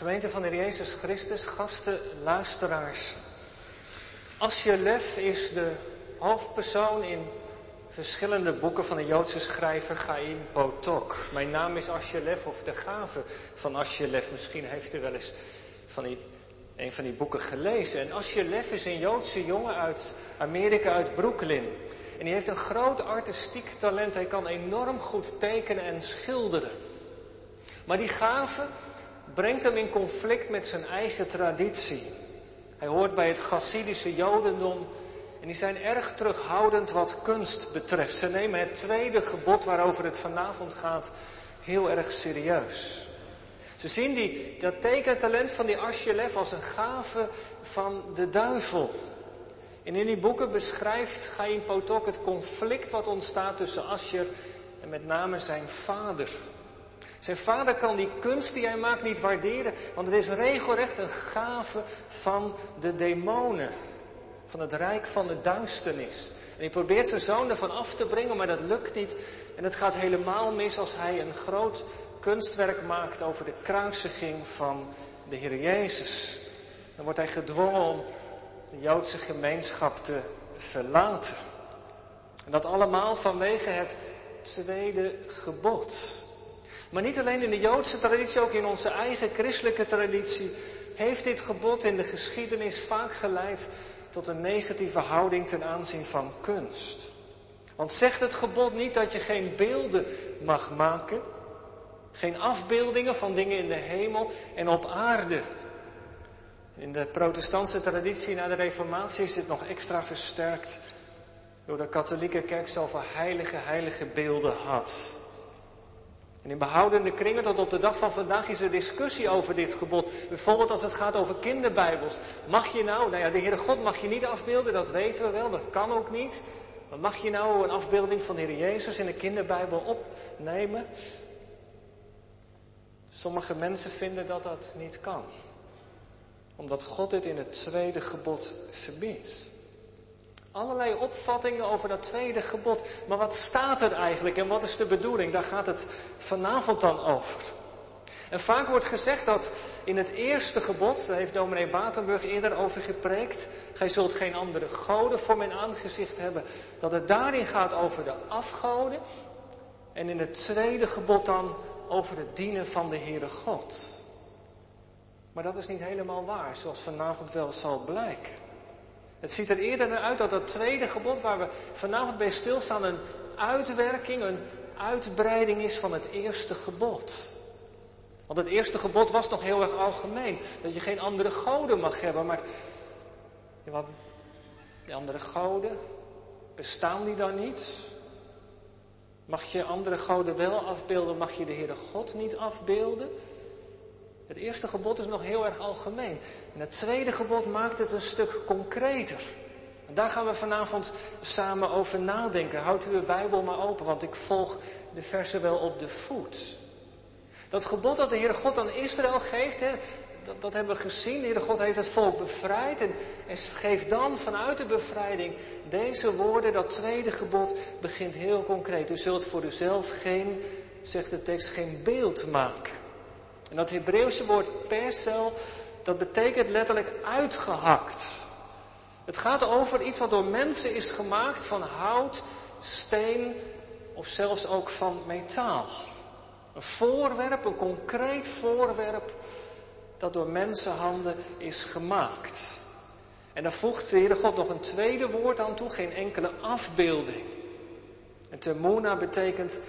Gemeente van de Heer Jezus Christus, gasten, luisteraars. Asjelef is de hoofdpersoon in verschillende boeken van de Joodse schrijver Chaim Potok. Mijn naam is Asjelef of de gave van Asjelef. Misschien heeft u wel eens van die, een van die boeken gelezen. En Asjelef is een Joodse jongen uit Amerika, uit Brooklyn. En die heeft een groot artistiek talent. Hij kan enorm goed tekenen en schilderen. Maar die gave brengt hem in conflict met zijn eigen traditie. Hij hoort bij het Chassidische Jodendom en die zijn erg terughoudend wat kunst betreft. Ze nemen het tweede gebod waarover het vanavond gaat heel erg serieus. Ze zien die, dat tekentalent van die Asjelef als een gave van de duivel. En in die boeken beschrijft Chaim Potok het conflict wat ontstaat tussen Asjer en met name zijn vader. Zijn vader kan die kunst die hij maakt niet waarderen, want het is regelrecht een gave van de demonen. Van het rijk van de duisternis. En hij probeert zijn zoon ervan af te brengen, maar dat lukt niet. En het gaat helemaal mis als hij een groot kunstwerk maakt over de kruisiging van de Heer Jezus. Dan wordt hij gedwongen om de Joodse gemeenschap te verlaten. En dat allemaal vanwege het tweede gebod. Maar niet alleen in de Joodse traditie, ook in onze eigen christelijke traditie heeft dit gebod in de geschiedenis vaak geleid tot een negatieve houding ten aanzien van kunst. Want zegt het gebod niet dat je geen beelden mag maken, geen afbeeldingen van dingen in de hemel en op aarde. In de protestantse traditie na de Reformatie is dit nog extra versterkt door de katholieke kerk zoveel heilige, heilige beelden had. En in behoudende kringen tot op de dag van vandaag is er discussie over dit gebod. Bijvoorbeeld als het gaat over kinderbijbels. Mag je nou, nou ja, de Heere God mag je niet afbeelden, dat weten we wel, dat kan ook niet. Maar mag je nou een afbeelding van de Heer Jezus in een kinderbijbel opnemen? Sommige mensen vinden dat dat niet kan. Omdat God dit in het tweede gebod verbiedt. Allerlei opvattingen over dat tweede gebod. Maar wat staat er eigenlijk en wat is de bedoeling? Daar gaat het vanavond dan over. En vaak wordt gezegd dat in het eerste gebod, daar heeft dominee Batenburg eerder over gepreekt, gij zult geen andere goden voor mijn aangezicht hebben, dat het daarin gaat over de afgoden. En in het tweede gebod dan over het dienen van de Heere God. Maar dat is niet helemaal waar, zoals vanavond wel zal blijken. Het ziet er eerder naar uit dat dat tweede gebod waar we vanavond bij stilstaan een uitwerking, een uitbreiding is van het eerste gebod. Want het eerste gebod was nog heel erg algemeen. Dat je geen andere goden mag hebben. Maar ja, die andere goden, bestaan die dan niet? Mag je andere goden wel afbeelden, mag je de Heere God niet afbeelden? Het eerste gebod is nog heel erg algemeen. En het tweede gebod maakt het een stuk concreter. En daar gaan we vanavond samen over nadenken. Houd uw Bijbel maar open, want ik volg de versen wel op de voet. Dat gebod dat de Heere God aan Israël geeft, hè, dat, dat, hebben we gezien. De Heere God heeft het volk bevrijd en, en geeft dan vanuit de bevrijding deze woorden. Dat tweede gebod begint heel concreet. U zult voor uzelf geen, zegt de tekst, geen beeld maken. En dat Hebreeuwse woord persel, dat betekent letterlijk uitgehakt. Het gaat over iets wat door mensen is gemaakt van hout, steen of zelfs ook van metaal. Een voorwerp, een concreet voorwerp dat door mensenhanden is gemaakt. En daar voegt de Heere God nog een tweede woord aan toe, geen enkele afbeelding. En temuna betekent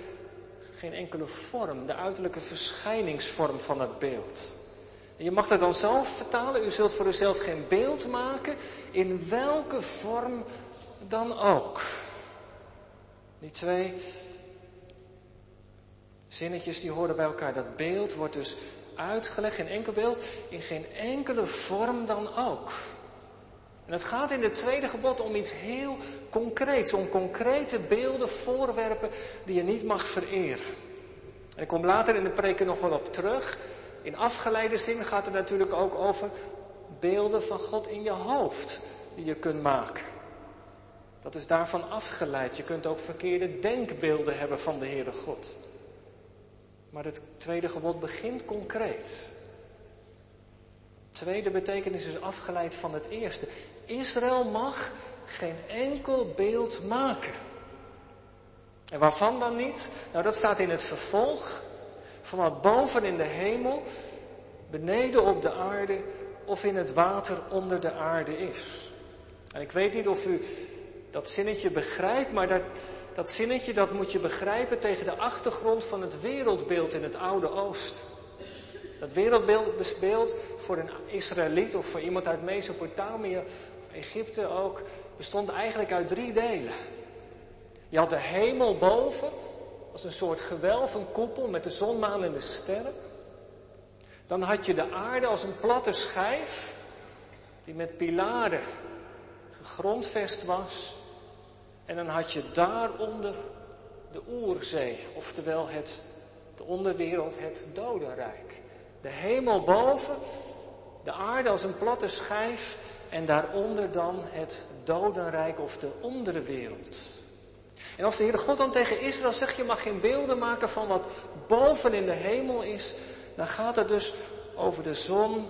geen enkele vorm, de uiterlijke verschijningsvorm van het beeld. Je mag het dan zelf vertalen, u zult voor uzelf geen beeld maken, in welke vorm dan ook. Die twee zinnetjes die horen bij elkaar. Dat beeld wordt dus uitgelegd, geen enkel beeld, in geen enkele vorm dan ook. En het gaat in het tweede gebod om iets heel concreets, om concrete beelden, voorwerpen die je niet mag vereren. En ik kom later in de preken nog wel op terug. In afgeleide zin gaat het natuurlijk ook over beelden van God in je hoofd die je kunt maken. Dat is daarvan afgeleid. Je kunt ook verkeerde denkbeelden hebben van de Heere God. Maar het tweede gebod begint concreet. tweede betekenis is afgeleid van het eerste. Israël mag geen enkel beeld maken. En waarvan dan niet? Nou, dat staat in het vervolg van wat boven in de hemel, beneden op de aarde of in het water onder de aarde is. En ik weet niet of u dat zinnetje begrijpt, maar dat, dat zinnetje dat moet je begrijpen tegen de achtergrond van het wereldbeeld in het Oude Oosten. Dat wereldbeeld voor een Israëliet of voor iemand uit Mesopotamië of Egypte ook bestond eigenlijk uit drie delen. Je had de hemel boven, als een soort gewelf, een koepel met de zon, maan en de sterren. Dan had je de aarde als een platte schijf, die met pilaren gegrondvest was. En dan had je daaronder de Oerzee, oftewel het, de onderwereld, het dodenrijk. De hemel boven, de aarde als een platte schijf en daaronder dan het dodenrijk of de onderwereld. En als de Heere God dan tegen Israël zegt, je mag geen beelden maken van wat boven in de hemel is, dan gaat het dus over de zon,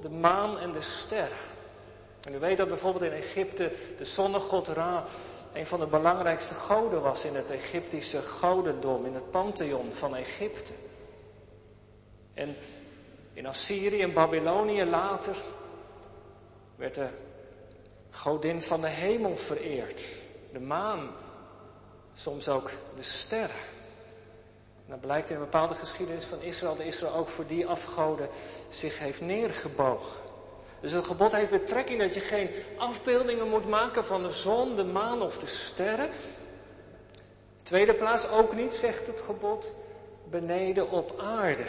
de maan en de sterren. En u weet dat bijvoorbeeld in Egypte de zonnegod Ra een van de belangrijkste goden was in het Egyptische godendom, in het pantheon van Egypte. En in Assyrië en Babylonië later werd de godin van de hemel vereerd, de maan, soms ook de sterren. Nou blijkt in een bepaalde geschiedenis van Israël dat Israël ook voor die afgoden zich heeft neergebogen. Dus het gebod heeft betrekking dat je geen afbeeldingen moet maken van de zon, de maan of de sterren. Tweede plaats ook niet, zegt het gebod, beneden op aarde.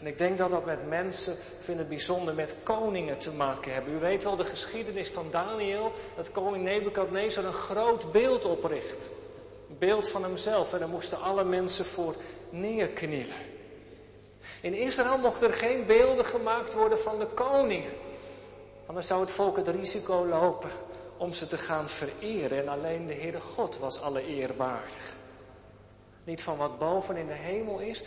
En ik denk dat dat met mensen, ik vind het bijzonder, met koningen te maken hebben. U weet wel de geschiedenis van Daniel, dat koning Nebukadnezar een groot beeld opricht. Een beeld van hemzelf en daar moesten alle mensen voor neerknielen. In Israël mochten er geen beelden gemaakt worden van de koningen. Anders zou het volk het risico lopen om ze te gaan vereren. En alleen de Heere God was alle eerwaardig. Niet van wat boven in de hemel is,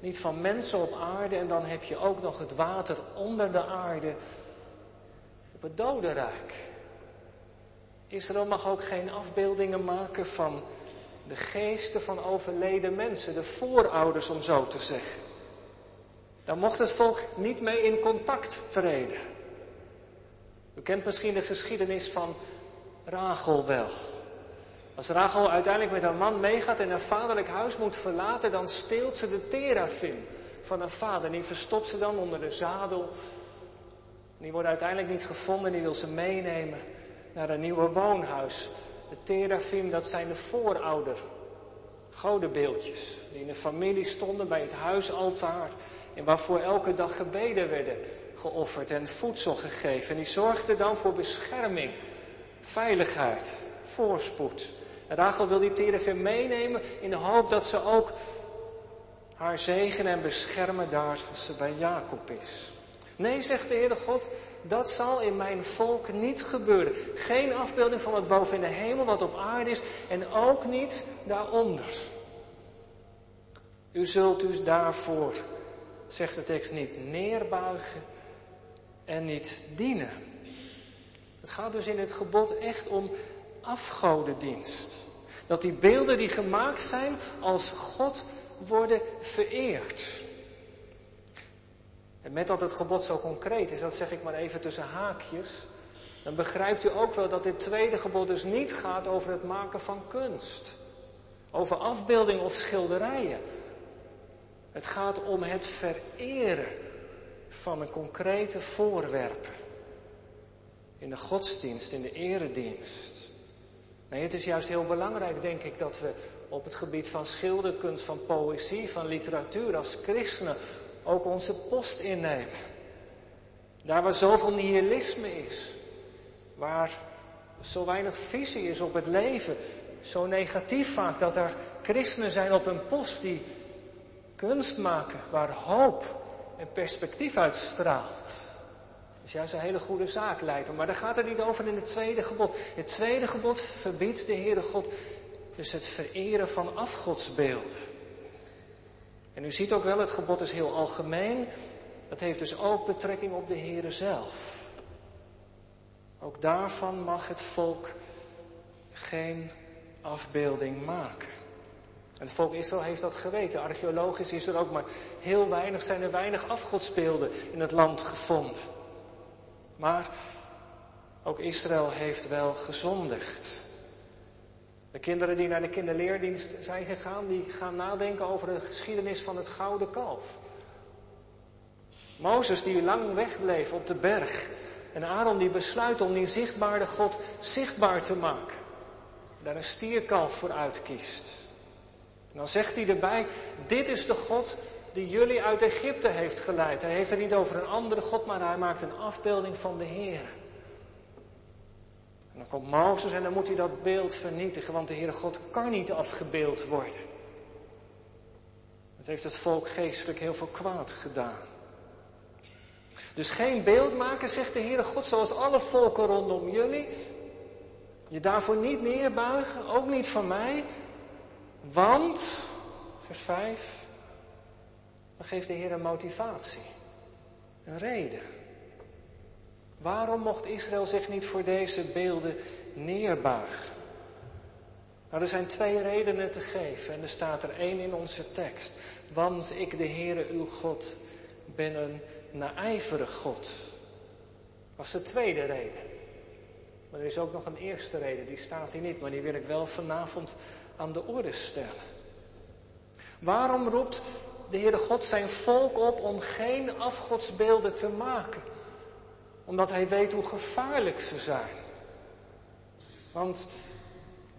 niet van mensen op aarde en dan heb je ook nog het water onder de aarde op het dodenrijk. Israël mag ook geen afbeeldingen maken van de geesten van overleden mensen, de voorouders om zo te zeggen. Daar mocht het volk niet mee in contact treden. U kent misschien de geschiedenis van Rachel wel. Als Rachel uiteindelijk met haar man meegaat en haar vaderlijk huis moet verlaten, dan steelt ze de terafim van haar vader. Die verstopt ze dan onder de zadel. Die wordt uiteindelijk niet gevonden, die wil ze meenemen naar een nieuwe woonhuis. De terafim, dat zijn de voorouder godenbeeldjes die in de familie stonden bij het huisaltaar en waarvoor elke dag gebeden werden geofferd en voedsel gegeven. En die zorgden dan voor bescherming, veiligheid, voorspoed. Rachel wil die terefim meenemen in de hoop dat ze ook haar zegen en beschermen daar als ze bij Jacob is. Nee, zegt de Heere God, dat zal in mijn volk niet gebeuren. Geen afbeelding van wat boven in de hemel, wat op aarde is, en ook niet daaronder. U zult dus daarvoor, zegt de tekst, niet neerbuigen en niet dienen. Het gaat dus in het gebod echt om afgodendienst. Dat die beelden die gemaakt zijn als God worden vereerd. En met dat het gebod zo concreet is, dat zeg ik maar even tussen haakjes, dan begrijpt u ook wel dat dit tweede gebod dus niet gaat over het maken van kunst. Over afbeelding of schilderijen. Het gaat om het vereren van een concrete voorwerpen. In de godsdienst, in de eredienst. Nee, het is juist heel belangrijk, denk ik, dat we op het gebied van schilderkunst, van poëzie, van literatuur als christenen ook onze post innemen. Daar waar zoveel nihilisme is, waar zo weinig visie is op het leven, zo negatief vaak dat er christenen zijn op een post die kunst maken, waar hoop en perspectief uitstraalt. Dat is juist een hele goede zaak, lijkt Maar daar gaat het niet over in het tweede gebod. Het tweede gebod verbiedt de Heere God dus het vereren van afgodsbeelden. En u ziet ook wel, het gebod is heel algemeen. dat heeft dus ook betrekking op de Heere zelf. Ook daarvan mag het volk geen afbeelding maken. En het volk Israël heeft dat geweten. Archeologisch is er ook maar heel weinig, zijn er weinig afgodsbeelden in het land gevonden. Maar ook Israël heeft wel gezondigd. De kinderen die naar de kinderleerdienst zijn gegaan, die gaan nadenken over de geschiedenis van het gouden kalf. Mozes die lang wegbleef op de berg. En Aaron die besluit om die zichtbare God zichtbaar te maken. Daar een stierkalf voor uitkiest. En dan zegt hij erbij, dit is de God die jullie uit Egypte heeft geleid. Hij heeft het niet over een andere God, maar hij maakt een afbeelding van de Heer. En dan komt Mozes en dan moet hij dat beeld vernietigen, want de Heere God kan niet afgebeeld worden. Het heeft het volk geestelijk heel veel kwaad gedaan. Dus geen beeld maken, zegt de Heere God, zoals alle volken rondom jullie. Je daarvoor niet neerbuigen, ook niet van mij. Want, vers 5, dan geeft de Heer een motivatie, een reden. Waarom mocht Israël zich niet voor deze beelden neerbuigen? Nou, er zijn twee redenen te geven en er staat er één in onze tekst. Want ik, de Heere uw God, ben een naijverig God. Dat was de tweede reden. Maar er is ook nog een eerste reden, die staat hier niet, maar die wil ik wel vanavond aan de orde stellen. Waarom roept de Heere God zijn volk op om geen afgodsbeelden te maken? Omdat hij weet hoe gevaarlijk ze zijn. Want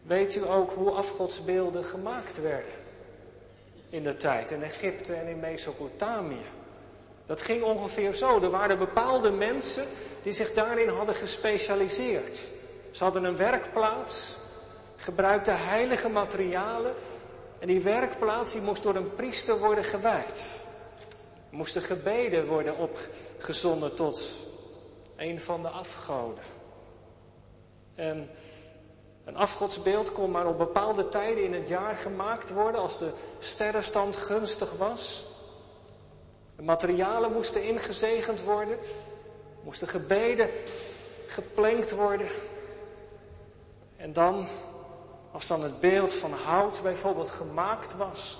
weet u ook hoe afgodsbeelden gemaakt werden? In de tijd in Egypte en in Mesopotamië. Dat ging ongeveer zo. Er waren bepaalde mensen die zich daarin hadden gespecialiseerd. Ze hadden een werkplaats, gebruikten heilige materialen en die werkplaats die moest door een priester worden gewijd. Moesten gebeden worden opgezonden tot een van de afgoden. En een afgodsbeeld kon maar op bepaalde tijden in het jaar gemaakt worden als de sterrenstand gunstig was. De materialen moesten ingezegend worden, moesten gebeden geplenkt worden. En dan, als dan het beeld van hout bijvoorbeeld gemaakt was,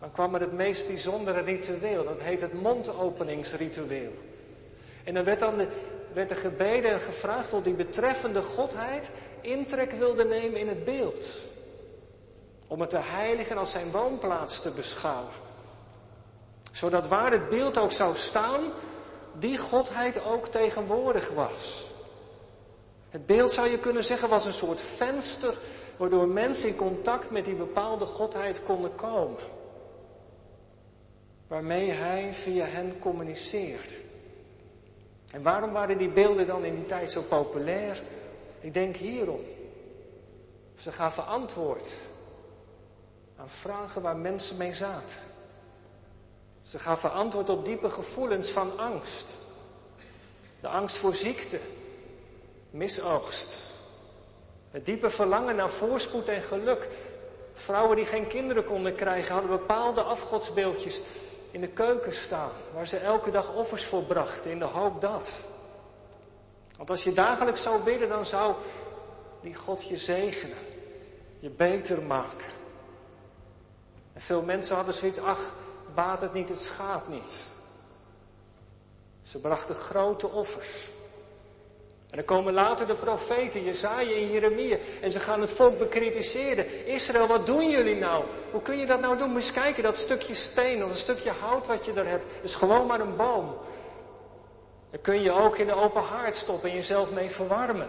dan kwam er het meest bijzondere ritueel. Dat heet het mondopeningsritueel. En dan werd dan de, werd er gebeden en gevraagd of die betreffende godheid intrek wilde nemen in het beeld. Om het te heiligen als zijn woonplaats te beschouwen. Zodat waar het beeld ook zou staan, die godheid ook tegenwoordig was. Het beeld zou je kunnen zeggen was een soort venster waardoor mensen in contact met die bepaalde godheid konden komen. Waarmee hij via hen communiceerde. En waarom waren die beelden dan in die tijd zo populair? Ik denk hierom. Ze gaven antwoord aan vragen waar mensen mee zaten. Ze gaven antwoord op diepe gevoelens van angst. De angst voor ziekte, misoogst. Het diepe verlangen naar voorspoed en geluk. Vrouwen die geen kinderen konden krijgen hadden bepaalde afgodsbeeldjes in de keuken staan, waar ze elke dag offers voor brachten, in de hoop dat. Want als je dagelijks zou bidden, dan zou die God je zegenen, je beter maken. En veel mensen hadden zoiets, ach, baat het niet, het schaadt niet. Ze brachten grote offers. En dan komen later de profeten, Jezaja en Jeremia, en ze gaan het volk bekritiseren. Israël, wat doen jullie nou? Hoe kun je dat nou doen? Moet kijken, dat stukje steen of een stukje hout wat je daar hebt, is gewoon maar een boom. Dan kun je ook in de open haard stoppen en jezelf mee verwarmen.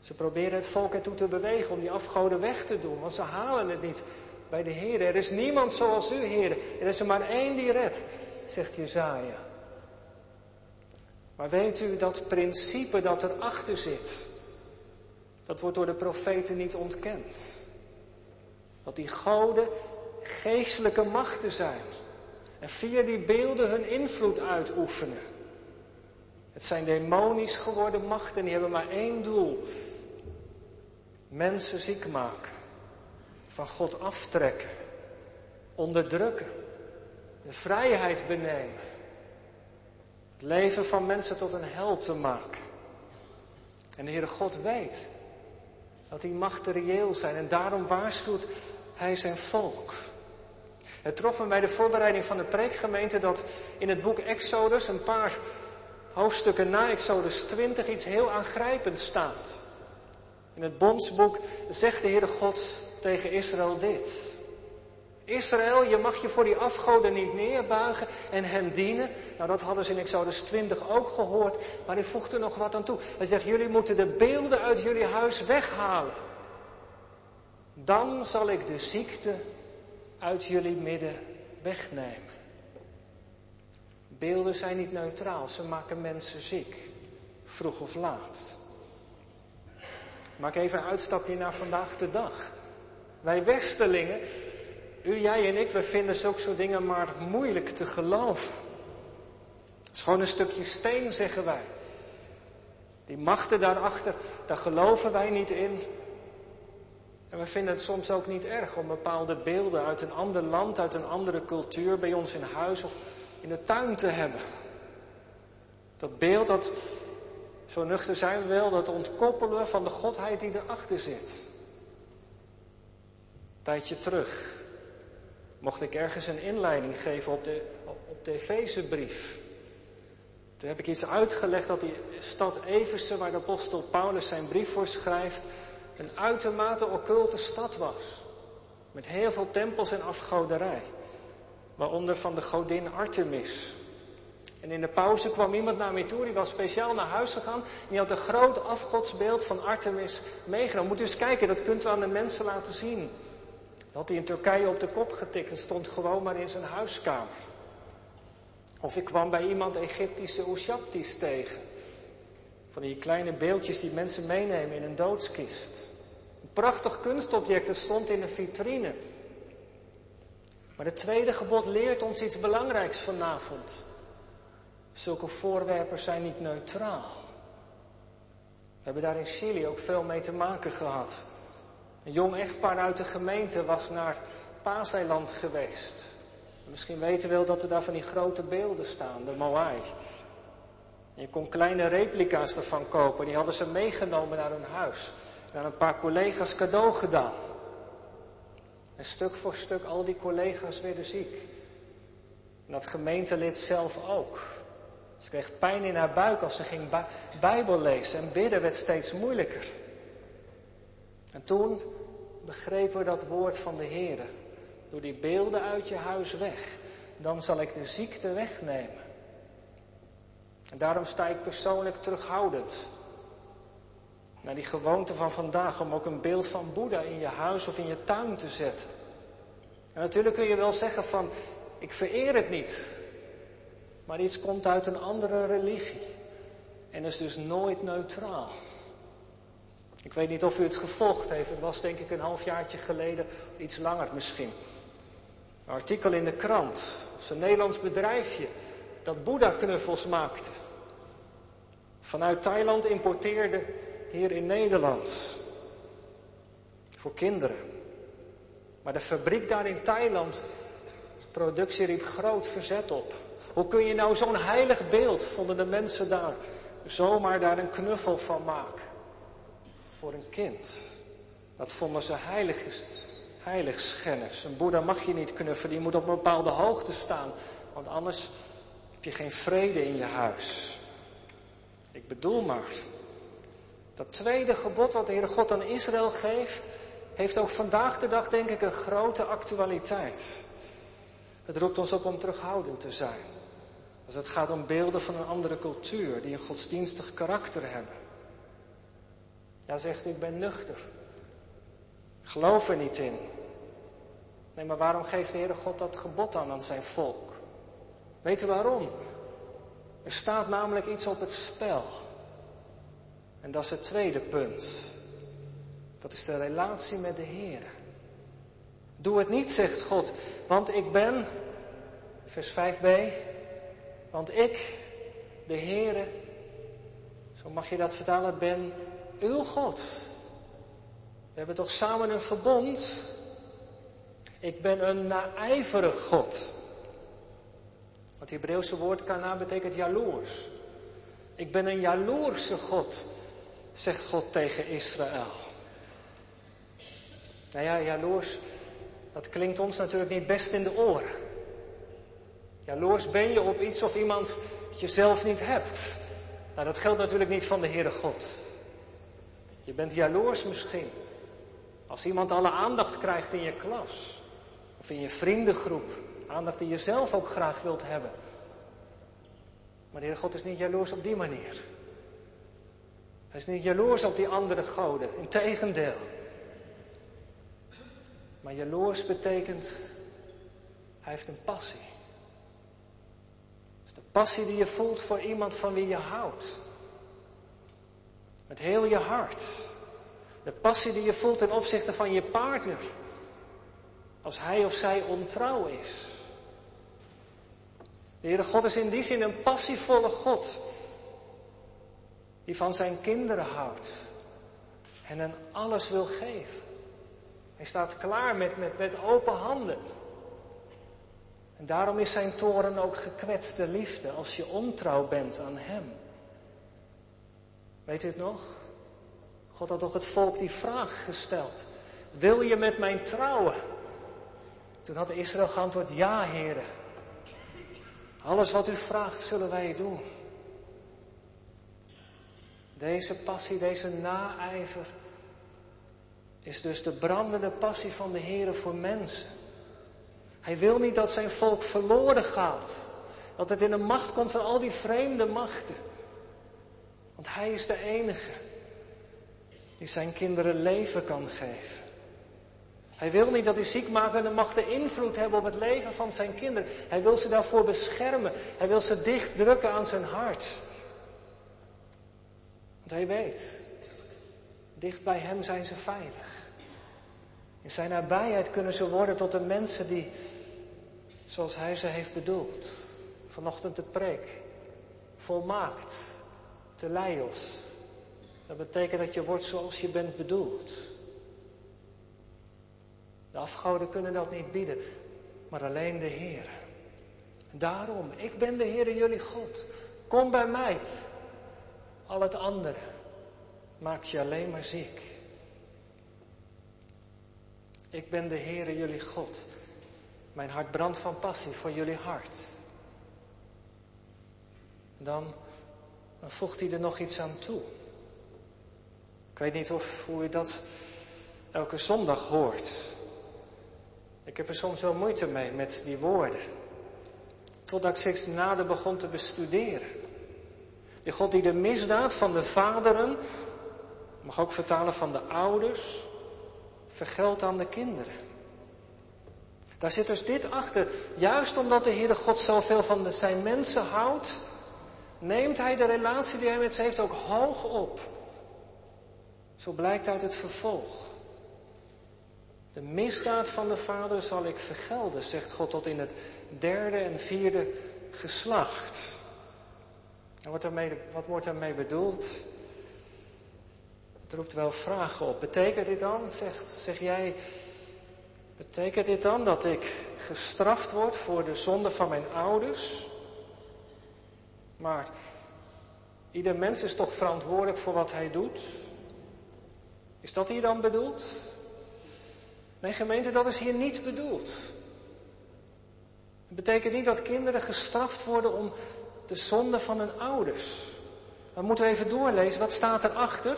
Ze proberen het volk ertoe te bewegen om die afgoden weg te doen, want ze halen het niet bij de Heer. Er is niemand zoals u, Heer. Er is er maar één die redt, zegt Jezaja. Maar weet u dat principe dat erachter zit, dat wordt door de profeten niet ontkend. Dat die goden geestelijke machten zijn. En via die beelden hun invloed uitoefenen. Het zijn demonisch geworden machten, die hebben maar één doel. Mensen ziek maken. Van God aftrekken. Onderdrukken. De vrijheid benemen. Leven van mensen tot een hel te maken. En de Heere God weet dat die machten reëel zijn en daarom waarschuwt Hij zijn volk. Het trof me bij de voorbereiding van de preekgemeente dat in het boek Exodus, een paar hoofdstukken na Exodus 20, iets heel aangrijpends staat. In het bondsboek zegt de Heere God tegen Israël dit. Israël, je mag je voor die afgoden niet neerbuigen en hen dienen. Nou, dat hadden ze in Exodus 20 ook gehoord, maar hij voegt er nog wat aan toe. Hij zegt, jullie moeten de beelden uit jullie huis weghalen. Dan zal ik de ziekte uit jullie midden wegnemen. Beelden zijn niet neutraal, ze maken mensen ziek, vroeg of laat. Maak even een uitstapje naar vandaag de dag. Wij Westerlingen, u, jij en ik, we vinden zulke soort dingen maar moeilijk te geloven. Het is gewoon een stukje steen, zeggen wij. Die machten daarachter, daar geloven wij niet in. En we vinden het soms ook niet erg om bepaalde beelden uit een ander land, uit een andere cultuur bij ons in huis of in de tuin te hebben. Dat beeld, dat, zo nuchter zijn we wel, dat ontkoppelen van de godheid die erachter zit. Een tijdje terug mocht ik ergens een inleiding geven op de, op de Efezebrief. Toen heb ik iets uitgelegd dat die stad Eversen, waar de apostel Paulus zijn brief voor schrijft, een uitermate occulte stad was. Met heel veel tempels en afgoderij. Waaronder van de godin Artemis. En in de pauze kwam iemand naar mij toe, die was speciaal naar huis gegaan. En die had een groot afgodsbeeld van Artemis meegenomen. Moet u eens kijken, dat kunt u aan de mensen laten zien. Dat had hij in Turkije op de kop getikt. Het stond gewoon maar in zijn huiskamer. Of ik kwam bij iemand Egyptische Oeshaptis tegen. Van die kleine beeldjes die mensen meenemen in een doodskist. Een prachtig kunstobject, dat stond in een vitrine. Maar het tweede gebod leert ons iets belangrijks vanavond. Zulke voorwerpen zijn niet neutraal. We hebben daar in Chili ook veel mee te maken gehad. Een jong echtpaar uit de gemeente was naar Paaseiland geweest. Misschien weten we wel dat er daar van die grote beelden staan, de Moai. En je kon kleine replica's ervan kopen. Die hadden ze meegenomen naar hun huis. En aan een paar collega's cadeau gedaan. En stuk voor stuk al die collega's werden ziek. En dat gemeentelid zelf ook. Ze kreeg pijn in haar buik als ze ging Bijbel lezen. En bidden werd steeds moeilijker. En toen begrepen we dat woord van de Heer. Doe die beelden uit je huis weg. Dan zal ik de ziekte wegnemen. En daarom sta ik persoonlijk terughoudend. Naar die gewoonte van vandaag om ook een beeld van Boeddha in je huis of in je tuin te zetten. En natuurlijk kun je wel zeggen van, ik vereer het niet. Maar iets komt uit een andere religie. En is dus nooit neutraal. Ik weet niet of u het gevolgd heeft. Het was denk ik een halfjaartje geleden, of iets langer misschien. Een artikel in de krant. Het een Nederlands bedrijfje dat Boeddha-knuffels maakte. Vanuit Thailand importeerde hier in Nederland. Voor kinderen. Maar de fabriek daar in Thailand, productie riep groot verzet op. Hoe kun je nou zo'n heilig beeld, vonden de mensen daar, zomaar daar een knuffel van maken? Voor een kind. Dat vonden ze heilig, heiligschennis. Een boeddha mag je niet knuffelen, die moet op een bepaalde hoogte staan. Want anders heb je geen vrede in je huis. Ik bedoel maar, dat tweede gebod wat de Heere God aan Israël geeft, heeft ook vandaag de dag denk ik een grote actualiteit. Het roept ons op om terughoudend te zijn. Als het gaat om beelden van een andere cultuur, die een godsdienstig karakter hebben. Ja, zegt u, ik ben nuchter. Geloof er niet in. Nee, maar waarom geeft de Heere God dat gebod aan aan zijn volk? Weet u waarom? Er staat namelijk iets op het spel. En dat is het tweede punt. Dat is de relatie met de Heer. Doe het niet, zegt God, want ik ben, vers 5b, want ik, de Heere, zo mag je dat vertalen, ben uw God. We hebben toch samen een verbond? Ik ben een naijverig God. Het Hebreeuwse woord kana betekent jaloers. Ik ben een jaloerse God, zegt God tegen Israël. Nou ja, jaloers, dat klinkt ons natuurlijk niet best in de oren. Jaloers ben je op iets of iemand dat je zelf niet hebt. Nou, dat geldt natuurlijk niet van de Heere God. Je bent jaloers misschien. Als iemand alle aandacht krijgt in je klas. Of in je vriendengroep. Aandacht die je zelf ook graag wilt hebben. Maar de Heer God is niet jaloers op die manier. Hij is niet jaloers op die andere goden. Integendeel. Maar jaloers betekent, hij heeft een passie. Het is de passie die je voelt voor iemand van wie je houdt. Met heel je hart. De passie die je voelt ten opzichte van je partner. Als hij of zij ontrouw is. De Heere God is in die zin een passievolle God. Die van zijn kinderen houdt. En hen alles wil geven. Hij staat klaar met, met, met open handen. En daarom is zijn toren ook gekwetste liefde als je ontrouw bent aan hem. Weet u het nog? God had toch het volk die vraag gesteld. Wil je met mij trouwen? Toen had Israël geantwoord, ja heren. Alles wat u vraagt zullen wij doen. Deze passie, deze naijver is dus de brandende passie van de Heer voor mensen. Hij wil niet dat zijn volk verloren gaat. Dat het in de macht komt van al die vreemde machten. Want hij is de enige die zijn kinderen leven kan geven. Hij wil niet dat die ziekmakende machten invloed hebben op het leven van zijn kinderen. Hij wil ze daarvoor beschermen. Hij wil ze dicht drukken aan zijn hart. Want hij weet, dicht bij hem zijn ze veilig. In zijn nabijheid kunnen ze worden tot de mensen die, zoals hij ze heeft bedoeld, vanochtend de preek, volmaakt, te leios. Dat betekent dat je wordt zoals je bent bedoeld. De afgoden kunnen dat niet bieden, maar alleen de Heer. Daarom, ik ben de Heer jullie God. Kom bij mij. Al het andere maakt je alleen maar ziek. Ik ben de Heere jullie God. Mijn hart brandt van passie voor jullie hart. Dan, dan voegt hij er nog iets aan toe. Ik weet niet of hoe je dat elke zondag hoort. Ik heb er soms wel moeite mee met die woorden. Totdat ik steeds nader begon te bestuderen. Die God die de misdaad van de vaderen, mag ook vertalen van de ouders, vergeldt aan de kinderen. Daar zit dus dit achter. Juist omdat de Heere God zoveel van zijn mensen houdt, neemt hij de relatie die hij met ze heeft ook hoog op. Zo blijkt uit het vervolg. De misdaad van de vader zal ik vergelden, zegt God tot in het derde en vierde geslacht. Wat, wordt daarmee bedoeld? Het roept wel vragen op. Betekent dit dan, zeg jij, betekent dit dan dat ik gestraft word voor de zonde van mijn ouders? Maar ieder mens is toch verantwoordelijk voor wat hij doet? Is dat hier dan bedoeld? Nee, gemeente, dat is hier niet bedoeld. Het betekent niet dat kinderen gestraft worden om de zonde van hun ouders. Dan moeten we even doorlezen. Wat staat erachter?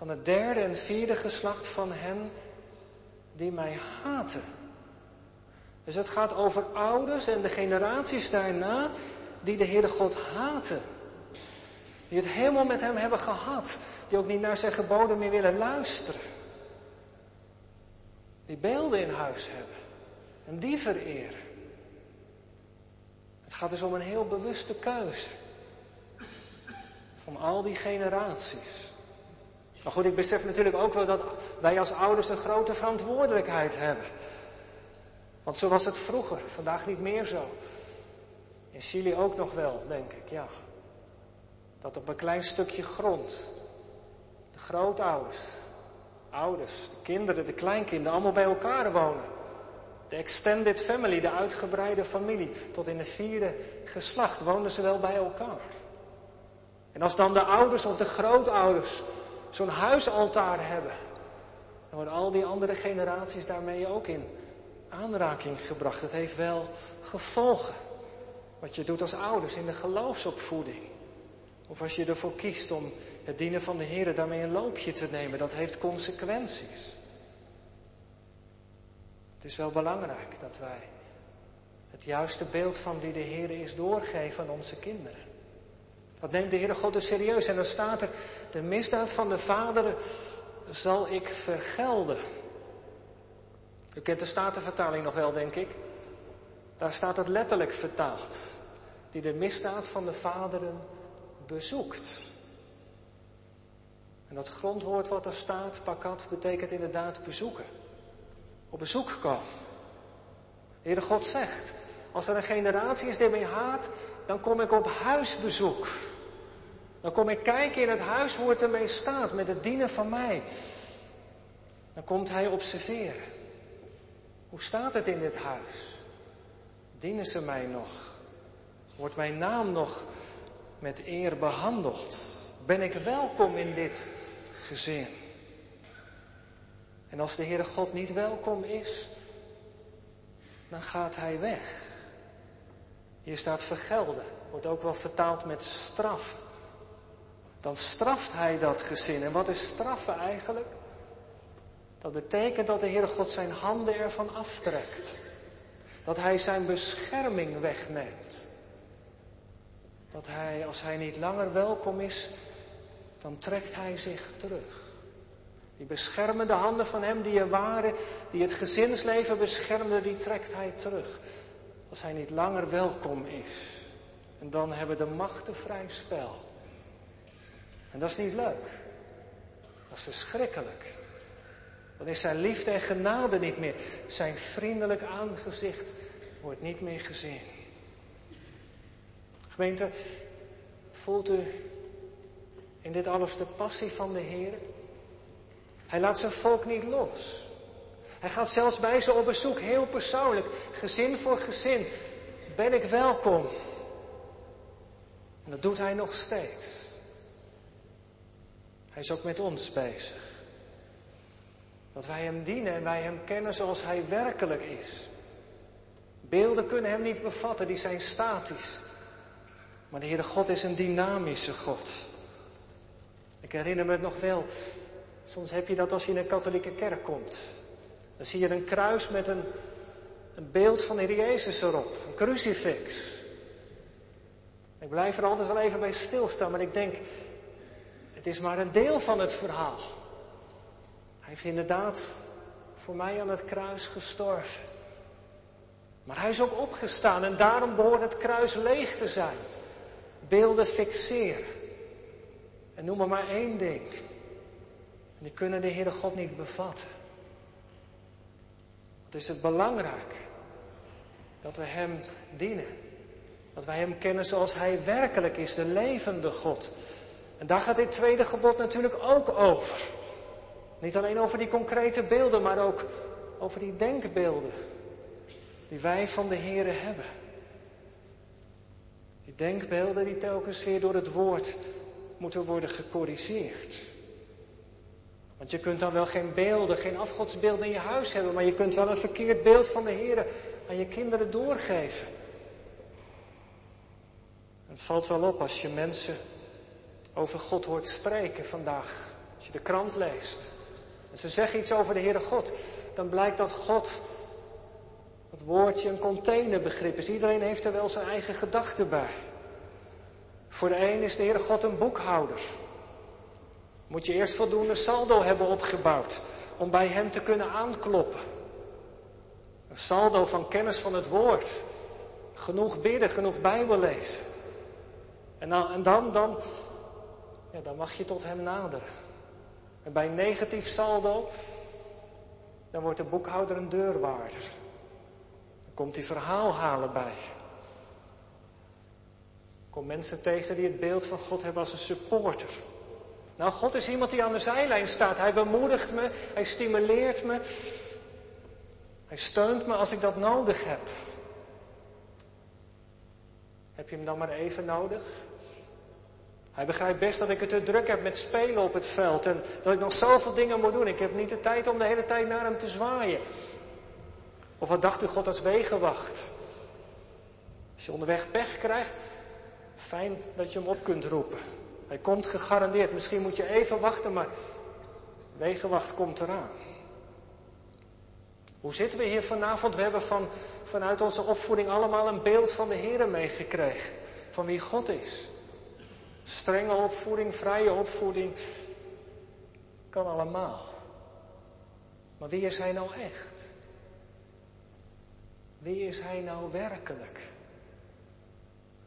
van het derde en vierde geslacht van hen die mij haten. Dus het gaat over ouders en de generaties daarna die de Heere God haten. Die het helemaal met hem hebben gehad. Die ook niet naar zijn geboden meer willen luisteren. Die beelden in huis hebben. En die vereren. Het gaat dus om een heel bewuste keuze. Van al die generaties. Maar goed, ik besef natuurlijk ook wel dat wij als ouders een grote verantwoordelijkheid hebben. Want zo was het vroeger, vandaag niet meer zo. In Chili ook nog wel, denk ik, ja. Dat op een klein stukje grond de grootouders, ouders, de kinderen, de kleinkinderen allemaal bij elkaar wonen. De extended family, de uitgebreide familie, tot in de vierde geslacht woonden ze wel bij elkaar. En als dan de ouders of de grootouders zo'n huisaltaar hebben, dan worden al die andere generaties daarmee ook in aanraking gebracht. Het heeft wel gevolgen. Wat je doet als ouders in de geloofsopvoeding. Of als je ervoor kiest om het dienen van de Heer daarmee een loopje te nemen, dat heeft consequenties. Het is wel belangrijk dat wij het juiste beeld van wie de Heer is doorgeven aan onze kinderen. Dat neemt de Heere God dus serieus. En dan staat er, de misdaad van de vader zal ik vergelden. U kent de Statenvertaling nog wel, denk ik. Daar staat het letterlijk vertaald. Die de misdaad van de vaderen bezoekt. En dat grondwoord wat er staat, pakat, betekent inderdaad bezoeken. Op bezoek komen. De Heere God zegt, als er een generatie is die mij haat, dan kom ik op huisbezoek. Dan kom ik kijken in het huis hoe het ermee staat met het dienen van mij. Dan komt hij observeren. Hoe staat het in dit huis? Dienen ze mij nog? Wordt mijn naam nog met eer behandeld? Ben ik welkom in dit gezin? En als de Heere God niet welkom is, dan gaat hij weg. Hier staat vergelden, wordt ook wel vertaald met straf. Dan straft hij dat gezin. En wat is straffen eigenlijk? Dat betekent dat de Heere God zijn handen ervan aftrekt. Dat hij zijn bescherming wegneemt. Dat hij, als hij niet langer welkom is, dan trekt hij zich terug. Die beschermende handen van hem die er waren, die het gezinsleven beschermden, die trekt hij terug. Als hij niet langer welkom is. En dan hebben de machten vrij spel. En dat is niet leuk. Dat is verschrikkelijk. Dan is zijn liefde en genade niet meer. Zijn vriendelijk aangezicht wordt niet meer gezien. Gemeente, voelt u in dit alles de passie van de Heer? Hij laat zijn volk niet los. Hij gaat zelfs bij ze op bezoek, heel persoonlijk, gezin voor gezin. Ben ik welkom? En dat doet hij nog steeds. Hij is ook met ons bezig. Dat wij Hem dienen en wij Hem kennen zoals Hij werkelijk is. Beelden kunnen Hem niet bevatten, die zijn statisch. Maar de Heere God is een dynamische God. Ik herinner me het nog wel. Soms heb je dat als je in een katholieke kerk komt. Dan zie je een kruis met een, een beeld van de Heer Jezus erop. Een crucifix. Ik blijf er altijd wel even bij stilstaan, maar ik denk, het is maar een deel van het verhaal. Hij heeft inderdaad voor mij aan het kruis gestorven. Maar hij is ook opgestaan en daarom behoort het kruis leeg te zijn. Beelden fixeren. En noem maar maar één ding. Die kunnen de Heere God niet bevatten. Wat is het belangrijk dat we Hem dienen. Dat wij Hem kennen zoals Hij werkelijk is, de levende God. En daar gaat dit tweede gebod natuurlijk ook over. Niet alleen over die concrete beelden, maar ook over die denkbeelden die wij van de Here hebben. Die denkbeelden die telkens weer door het woord moeten worden gecorrigeerd. Want je kunt dan wel geen beelden, geen afgodsbeelden in je huis hebben, maar je kunt wel een verkeerd beeld van de Here aan je kinderen doorgeven. Het valt wel op als je mensen over God hoort spreken vandaag. Als je de krant leest. En ze zeggen iets over de Heere God. Dan blijkt dat God het woordje een containerbegrip is. Iedereen heeft er wel zijn eigen gedachten bij. Voor de een is de Heere God een boekhouder. Moet je eerst voldoende saldo hebben opgebouwd om bij Hem te kunnen aankloppen. Een saldo van kennis van het woord. Genoeg bidden, genoeg Bijbel lezen. En dan, dan, dan, ja, dan mag je tot Hem naderen. En bij negatief saldo, dan wordt de boekhouder een deurwaarder. Dan komt hij verhaal halen bij. Kom mensen tegen die het beeld van God hebben als een supporter. Nou, God is iemand die aan de zijlijn staat. Hij bemoedigt me, hij stimuleert me. Hij steunt me als ik dat nodig heb. Heb je hem dan maar even nodig? Hij begrijpt best dat ik het te druk heb met spelen op het veld en dat ik nog zoveel dingen moet doen. Ik heb niet de tijd om de hele tijd naar hem te zwaaien. Of wat dacht u God als wegenwacht? Als je onderweg pech krijgt, fijn dat je hem op kunt roepen. Hij komt gegarandeerd. Misschien moet je even wachten, maar wegenwacht komt eraan. Hoe zitten we hier vanavond? We hebben van, vanuit onze opvoeding allemaal een beeld van de Heer meegekregen. Van wie God is. Strenge opvoeding, vrije opvoeding. Kan allemaal. Maar wie is hij nou echt? Wie is hij nou werkelijk?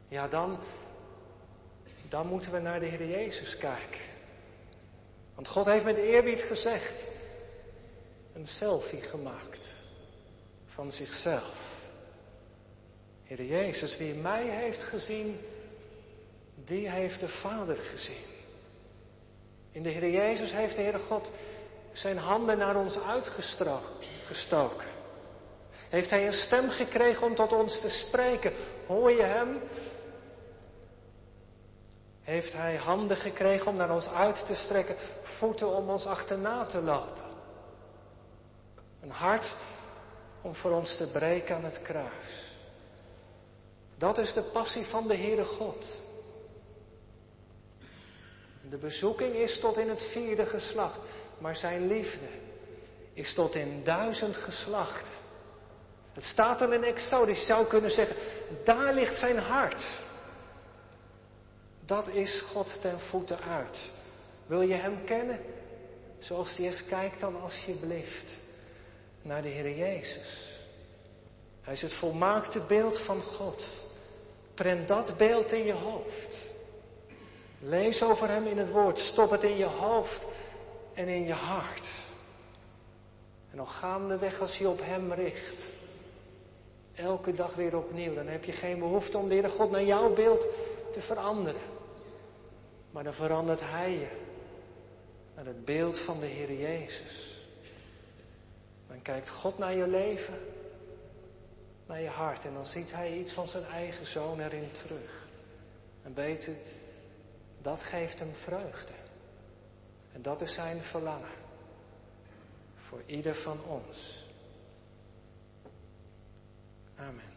Ja, dan, dan moeten we naar de Heer Jezus kijken. Want God heeft met eerbied gezegd, een selfie gemaakt van zichzelf. Heer Jezus, wie mij heeft gezien, die heeft de Vader gezien. In de Heer Jezus heeft de Heere God zijn handen naar ons uitgestoken. Heeft Hij een stem gekregen om tot ons te spreken? Hoor je Hem? Heeft Hij handen gekregen om naar ons uit te strekken, voeten om ons achterna te lopen? Een hart om voor ons te breken aan het kruis. Dat is de passie van de Heere God. De bezoeking is tot in het vierde geslacht, maar zijn liefde is tot in duizend geslachten. Het staat er in Exodus, je zou kunnen zeggen, daar ligt zijn hart. Dat is God ten voeten uit. Wil je hem kennen? Zoals hij is, kijk dan alsjeblieft naar de Heer Jezus. Hij is het volmaakte beeld van God. Prent dat beeld in je hoofd. Lees over Hem in het woord. Stop het in je hoofd en in je hart. En nog gaandeweg als je op Hem richt. Elke dag weer opnieuw. Dan heb je geen behoefte om de Heer God naar jouw beeld te veranderen. Maar dan verandert Hij je naar het beeld van de Heer Jezus. Dan kijkt God naar je leven, naar je hart. En dan ziet Hij iets van zijn eigen zoon erin terug. En weet u, dat geeft hem vreugde. En dat is zijn verlangen. Voor ieder van ons. Amen.